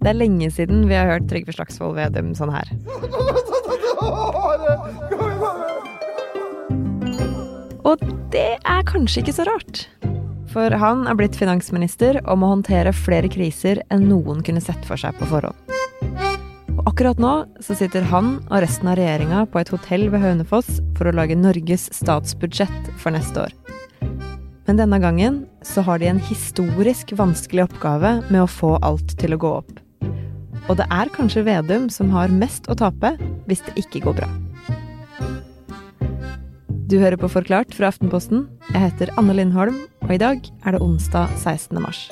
Det er lenge siden vi har hørt Trygve Slagsvold Vedum sånn her. Og det er kanskje ikke så rart. For han er blitt finansminister og må håndtere flere kriser enn noen kunne sett for seg på forhånd. Og akkurat nå så sitter han og resten av regjeringa på et hotell ved Hønefoss for å lage Norges statsbudsjett for neste år. Men denne gangen så har de en historisk vanskelig oppgave med å få alt til å gå opp. Og det er kanskje Vedum som har mest å tape hvis det ikke går bra. Du hører på Forklart fra Aftenposten. Jeg heter Anne Lindholm, og i dag er det onsdag 16. mars.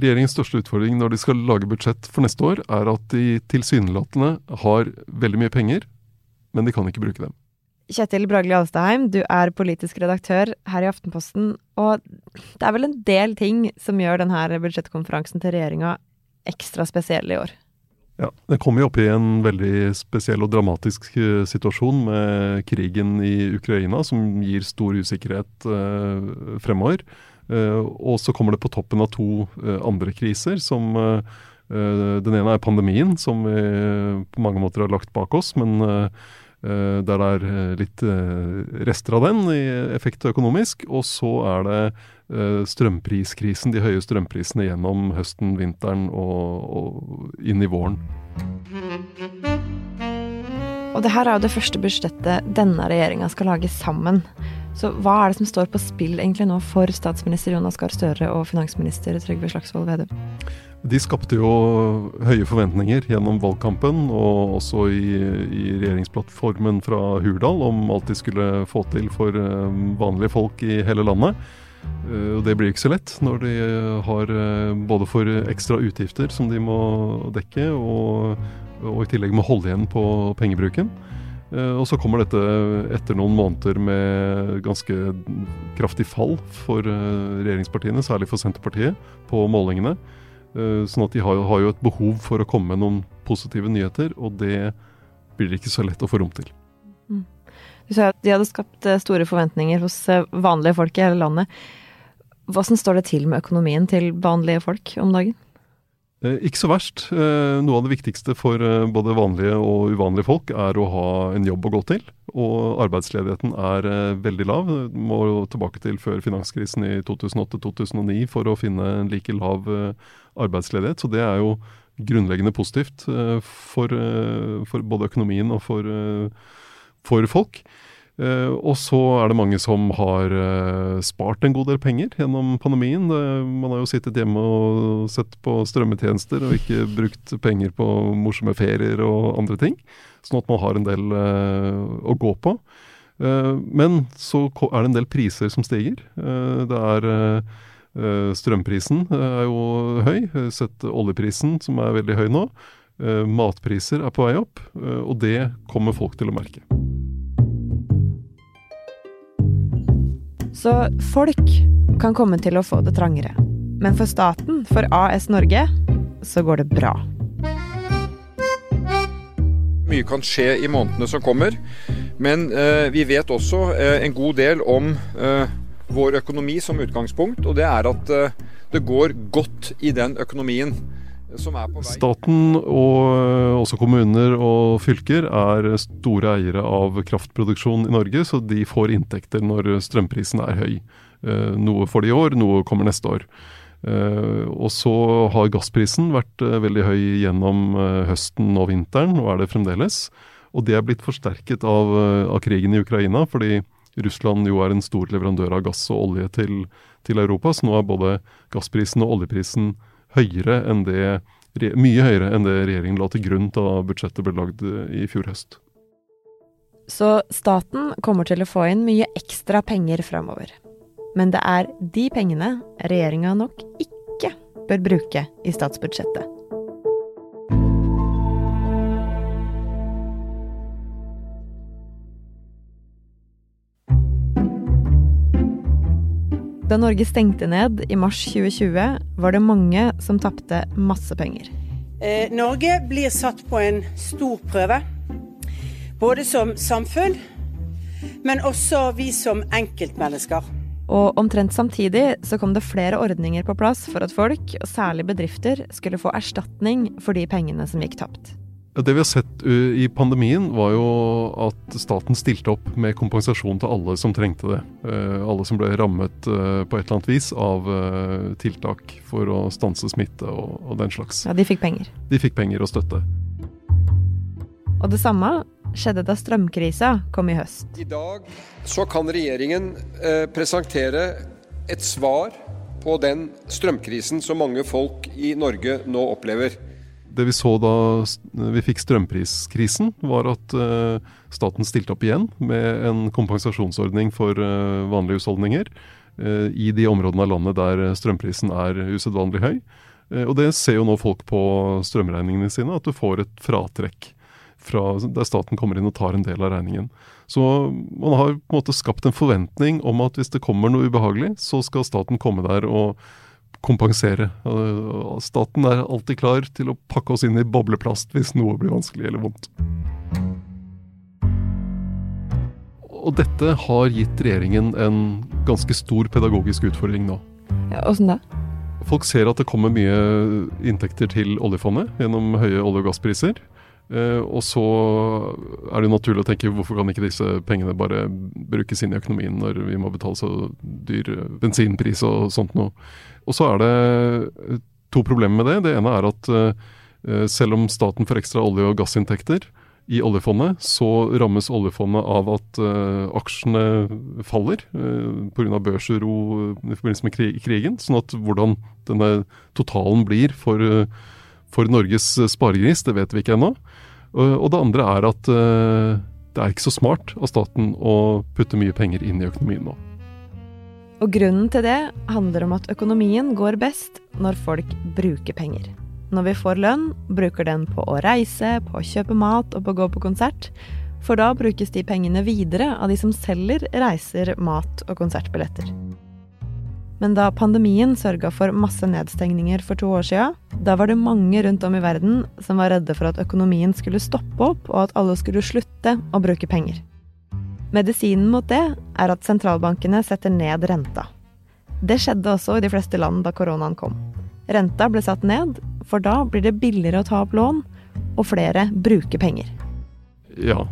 Regjeringens største utfordring når de skal lage budsjett for neste år, er at de tilsynelatende har veldig mye penger, men de kan ikke bruke dem. Kjetil Bragli Alstaheim, du er politisk redaktør her i Aftenposten. Og det er vel en del ting som gjør denne budsjettkonferansen til regjeringa ekstra spesiell i år? Ja, Det kommer jo opp i en veldig spesiell og dramatisk eh, situasjon med krigen i Ukraina, som gir stor usikkerhet eh, fremover. Eh, og så kommer det på toppen av to eh, andre kriser. som Den ene er pandemien, som vi på mange måter har lagt bak oss. men der det er litt rester av den i effekt økonomisk. Og så er det strømpriskrisen, de høye strømprisene gjennom høsten, vinteren og, og inn i våren. Og det her er jo det første budsjettet denne regjeringa skal lage sammen. Så hva er det som står på spill egentlig nå for statsminister Jonas Gahr Støre og finansminister Trygve Slagsvold Vedum? De skapte jo høye forventninger gjennom valgkampen og også i, i regjeringsplattformen fra Hurdal om alt de skulle få til for eh, vanlige folk i hele landet. Eh, og det blir ikke så lett når de har eh, både for ekstra utgifter som de må dekke, og, og i tillegg må holde igjen på pengebruken. Og så kommer dette etter noen måneder med ganske kraftig fall for regjeringspartiene, særlig for Senterpartiet, på målingene. Sånn at de har, har jo et behov for å komme med noen positive nyheter, og det blir det ikke så lett å få rom til. Mm. Du sa at de hadde skapt eh, store forventninger hos eh, vanlige folk i hele landet. Hvordan står det til med økonomien til vanlige folk om dagen? Eh, ikke så verst. Noe av det viktigste for både vanlige og uvanlige folk er å ha en jobb å gå til. Og arbeidsledigheten er veldig lav. Må tilbake til før finanskrisen i 2008-2009 for å finne en like lav arbeidsledighet. Så det er jo grunnleggende positivt for, for både økonomien og for for folk. Uh, og så er det mange som har uh, spart en god del penger gjennom pandemien. Det, man har jo sittet hjemme og sett på strømmetjenester og ikke brukt penger på morsomme ferier og andre ting. Sånn at man har en del uh, å gå på. men så er det en del priser som stiger. det er Strømprisen er jo høy. Sett oljeprisen, som er veldig høy nå. matpriser er på vei opp, og det kommer folk til å merke. Så folk kan komme til å få det trangere. Men for staten, for AS Norge, så går det bra. Mye kan skje i månedene som kommer, men eh, vi vet også eh, en god del om eh, vår økonomi som utgangspunkt, og det er at eh, det går godt i den økonomien Staten og eh, også kommuner og fylker er store eiere av kraftproduksjon i Norge, så de får inntekter når strømprisen er høy. Eh, noe får de i år, noe kommer neste år. Eh, og så har gassprisen vært veldig høy gjennom høsten og vinteren, og er det fremdeles. Og det er blitt forsterket av, av krigen i Ukraina, fordi Russland jo er en stor leverandør av gass og olje til, til Europa. Så nå er både gassprisen og oljeprisen høyere enn det, mye høyere enn det regjeringen la til grunn da budsjettet ble lagd eh, i fjor høst. Så staten kommer til å få inn mye ekstra penger framover. Men det er de pengene regjeringa nok ikke bør bruke i statsbudsjettet. Da Norge stengte ned i mars 2020, var det mange som tapte masse penger. Eh, Norge blir satt på en stor prøve. Både som samfunn, men også vi som enkeltmennesker. Og omtrent samtidig så kom det flere ordninger på plass for at folk, og særlig bedrifter, skulle få erstatning for de pengene som gikk tapt. Det vi har sett i pandemien, var jo at staten stilte opp med kompensasjon til alle som trengte det. Alle som ble rammet på et eller annet vis av tiltak for å stanse smitte og den slags. Ja, De fikk penger. De fikk penger og støtte. Og det samme skjedde da strømkrisa kom i høst. I dag så kan regjeringen presentere et svar på den strømkrisen som mange folk i Norge nå opplever. Det vi så da vi fikk strømpriskrisen, var at uh, staten stilte opp igjen med en kompensasjonsordning for uh, vanlige husholdninger uh, i de områdene av landet der strømprisen er usedvanlig høy. og det ser jo nå folk på strømregningene sine, at du får et fratrekk fra der staten kommer inn og tar en del av regningen. Så man har på en måte skapt en forventning om at hvis det kommer noe ubehagelig, så skal staten komme der og kompensere. Staten er alltid klar til å pakke oss inn i bobleplast hvis noe blir vanskelig eller vondt. Og dette har gitt regjeringen en ganske stor pedagogisk utfordring nå. Ja, Åssen da? Folk ser at det kommer mye inntekter til oljefondet gjennom høye olje- og gasspriser. Uh, og så er det jo naturlig å tenke hvorfor kan ikke disse pengene bare brukes inn i økonomien når vi må betale så dyr bensinpris og sånt noe. Og så er det to problemer med det. Det ene er at uh, selv om staten får ekstra olje- og gassinntekter i oljefondet, så rammes oljefondet av at uh, aksjene faller uh, pga. børsuro i forbindelse med krigen. Sånn at hvordan denne totalen blir for uh, for Norges eh, sparegris, det vet vi ikke ennå. Og det andre er at eh, det er ikke så smart av staten å putte mye penger inn i økonomien nå. Og grunnen til det handler om at økonomien går best når folk bruker penger. Når vi får lønn, bruker den på å reise, på å kjøpe mat og på å gå på konsert. For da brukes de pengene videre av de som selger reiser, mat og konsertbilletter. Men da pandemien sørga for masse nedstengninger for to år sia, da var det mange rundt om i verden som var redde for at økonomien skulle stoppe opp, og at alle skulle slutte å bruke penger. Medisinen mot det er at sentralbankene setter ned renta. Det skjedde også i de fleste land da koronaen kom. Renta ble satt ned, for da blir det billigere å ta opp lån, og flere bruker penger. Ja,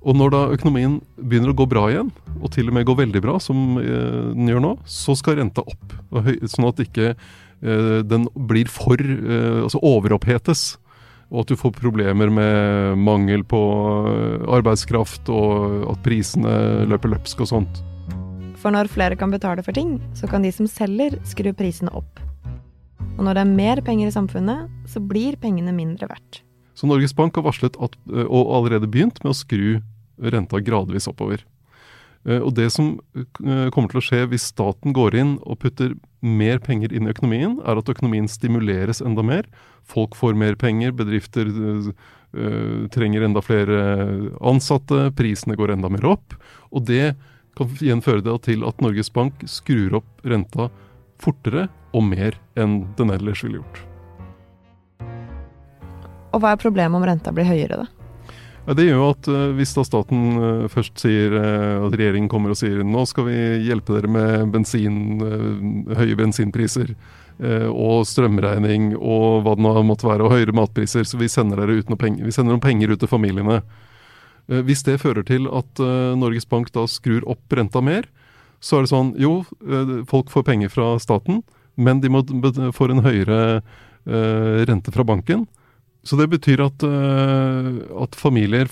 og når da økonomien begynner å gå bra igjen, og til og med gå veldig bra, som eh, den gjør nå, så skal renta opp. Sånn at ikke eh, den blir for eh, altså overopphetes. Og at du får problemer med mangel på arbeidskraft, og at prisene løper løpsk og sånt. For når flere kan betale for ting, så kan de som selger, skru prisene opp. Og når det er mer penger i samfunnet, så blir pengene mindre verdt. Så Norges Bank har varslet at, og allerede begynt med å skru renta gradvis oppover. Og Det som kommer til å skje hvis staten går inn og putter mer penger inn i økonomien, er at økonomien stimuleres enda mer. Folk får mer penger, bedrifter trenger enda flere ansatte, prisene går enda mer opp. Og det kan igjen føre til at Norges Bank skrur opp renta fortere og mer enn den ellers ville gjort. Og hva er problemet om renta blir høyere, da? Ja, det gjør jo at uh, hvis da staten uh, først sier uh, at regjeringen kommer og sier nå skal vi hjelpe dere med bensin, høye bensinpriser og strømregning og hva det nå måtte være, og høyere matpriser, så vi sender dere ut noe penger, vi sender noen penger ut til familiene. hvis det fører til at Norges Bank da skrur opp renta mer, så er det sånn jo, folk får penger fra staten, men de må få en høyere rente fra banken. Så det betyr at, uh, at, familier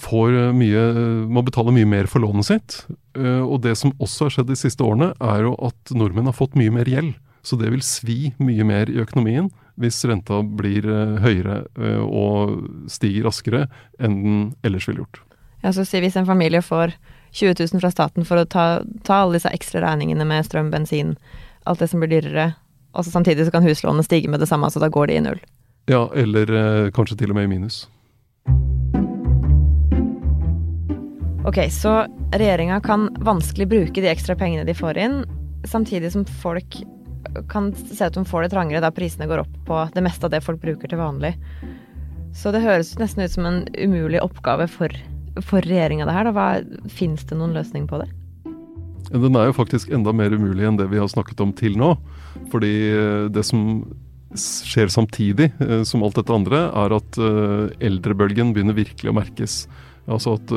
mye, må betale mye mer for lånet sitt. Uh, og det som også har skjedd de siste årene, er jo at nordmenn har fått mye mer gjeld. Så det vil svi mye mer i økonomien hvis renta blir høyere og stiger raskere enn den ellers ville gjort. Ja, så Hvis en familie får 20 000 fra staten for å ta, ta alle disse ekstra regningene med strøm, bensin, alt det som blir dyrere, og så samtidig så kan huslånet stige med det samme, så da går det i null. Ja, eller eh, kanskje til og med i minus. Ok, så regjeringa kan vanskelig bruke de ekstra pengene de får inn, samtidig som folk kan se ut som får det trangere da prisene går opp på det meste av det folk bruker til vanlig. Så det høres nesten ut som en umulig oppgave for, for regjeringa det her. Fins det noen løsning på det? Den er jo faktisk enda mer umulig enn det vi har snakket om til nå. Fordi eh, det som skjer samtidig eh, som alt dette andre, er at eh, eldrebølgen begynner virkelig å merkes. Altså at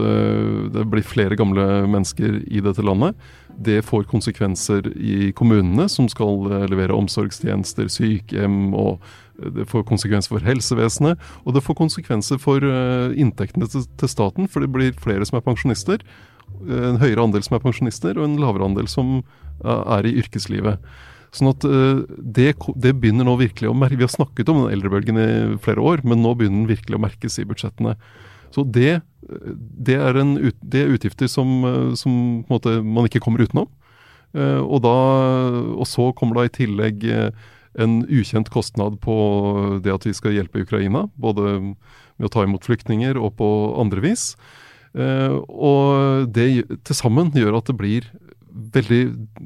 det blir flere gamle mennesker i dette landet. Det får konsekvenser i kommunene, som skal levere omsorgstjenester, sykehjem, og det får konsekvenser for helsevesenet. Og det får konsekvenser for inntektene til staten, for det blir flere som er pensjonister en høyere andel som er pensjonister, og en lavere andel som er i yrkeslivet. Sånn at eh, det, det, begynner nå virkelig å merke Vi har snakket om den eldrebølgen i flere år, men nå begynner den virkelig å merkes i budsjettene. Så det, det, er, en, det er, utgifter som, eh, som måte, man ikke kommer utenom. Eh, og, da, og så kommer da i tillegg en ukjent kostnad på det at vi skal hjelpe Ukraina. Både med å ta imot flyktninger og på andre vis. Og det til sammen gjør at det blir veldig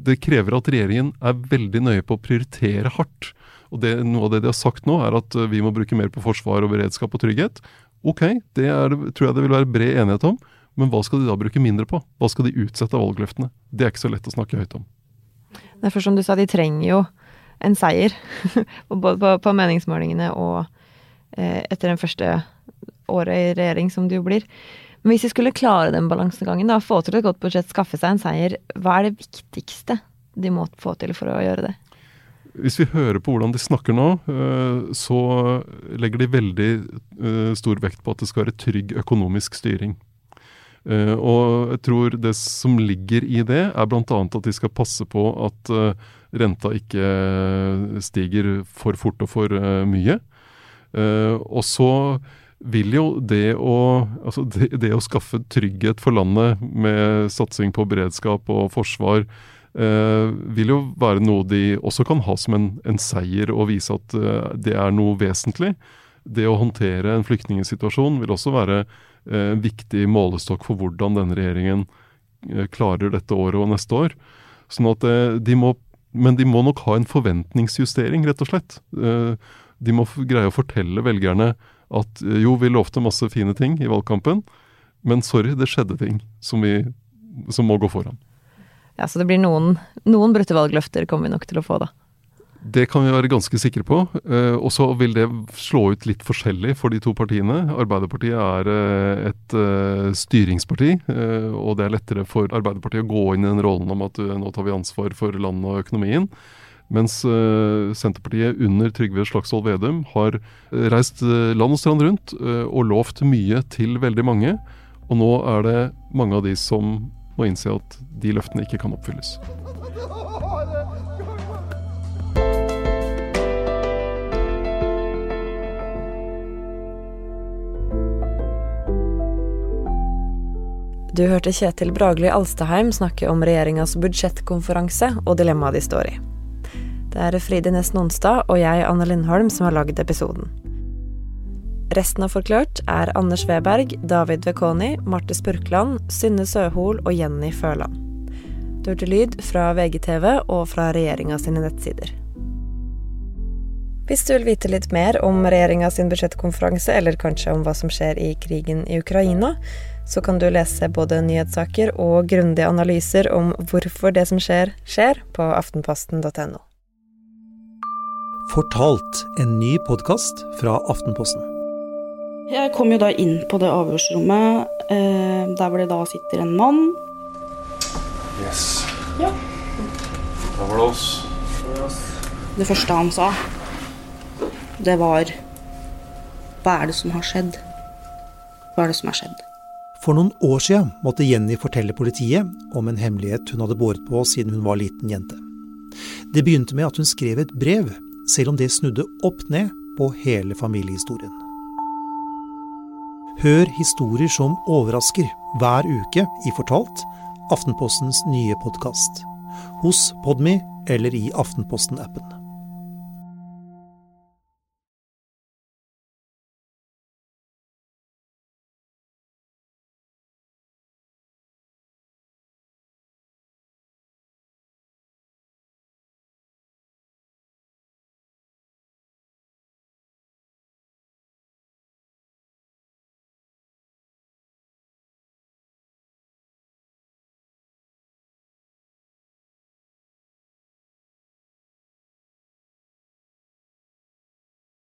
Det krever at regjeringen er veldig nøye på å prioritere hardt. Og det, Noe av det de har sagt nå, er at uh, vi må bruke mer på forsvar og beredskap og trygghet. Ok, det er, tror jeg det vil være bred enighet om. Men hva skal de da bruke mindre på? Hva skal de utsette av valgløftene? Det er ikke så lett å snakke høyt om. Derfor, som du sa, de trenger jo en seier. Både på, på, meningsmålingene og eh, etter den første året i regjering, som det jo blir. Men hvis vi skulle klare den balansegangen, da, få til et godt budsjett, skaffe seg en seier, hva er det viktigste de må få til for å gjøre det? Hvis vi hører på hvordan de snakker nå, eh, så legger de veldig eh, stor vekt på at det skal være trygg økonomisk styring. Eh, og jeg tror det som ligger i det, er bl.a. at de skal passe på at renta ikke stiger for fort og for mye. Og så vil jo det å, altså det, det å skaffe trygghet for landet med satsing på beredskap og forsvar, eh, vil jo være noe de også kan ha som en, en seier og vise at eh, det er noe vesentlig. Det å håndtere en flyktningsituasjon vil også være eh, en viktig målestokk for hvordan denne regjeringen eh, klarer dette året og neste år. Sånn at eh, de må, Men de må nok ha en forventningsjustering, rett og slett. Eh, de må greie å fortelle velgerne at eh, jo, vi lovte masse fine ting i valgkampen, men sorry, det skjedde ting som, vi, som må gå foran. Ja, Så det blir noen, noen brutte valgløfter kommer vi nok til å få, da. Det kan vi være ganske sikre på. Eh, og så vil det slå ut litt forskjellig for de to partiene. Arbeiderpartiet er eh, et styringsparti, og det er lettere for Arbeiderpartiet å gå inn i den rollen om at nå tar vi ansvar for landet og økonomien. Mens uh, Senterpartiet under Trygve Slagsvold Vedum har eh, reist uh, land og strand rundt og lovt mye til veldig mange. Og nå er det mange av de som må innse at de løftene ikke kan oppfylles. Du hørte Kjetil Bragli Alstaheim snakke om regjeringas budsjettkonferanse og dilemmaet de står i. Det er Fride Nesten Onsdag og jeg, Anne Lindholm, som har lagd episoden. Resten av Forklart er Anders Weberg, David Vekoni, Marte Spurkland, Synne Søhol og Jenny Førland. Du hørte lyd fra VGTV og fra regjeringa sine nettsider. Hvis du vil vite litt mer om regjeringa sin budsjettkonferanse, eller kanskje om hva som skjer i krigen i Ukraina, så kan du lese både nyhetssaker og grundige analyser om hvorfor det som skjer, skjer, på aftenposten.no. Fortalt, en ny podkast fra Aftenposten. Jeg kom jo da inn på det avhørsrommet eh, der hvor det da sitter en mann. Yes. Ja. Da var det oss. Det første han sa, det var Hva er det som har skjedd? Hva er det som har skjedd? For noen år siden måtte Jenny fortelle politiet om en hemmelighet hun hadde båret på siden hun var liten jente. Det begynte med at hun skrev et brev selv om det snudde opp ned på hele familiehistorien. Hør historier som overrasker hver uke i Fortalt, Aftenpostens nye podkast. Hos Podmy eller i Aftenposten-appen.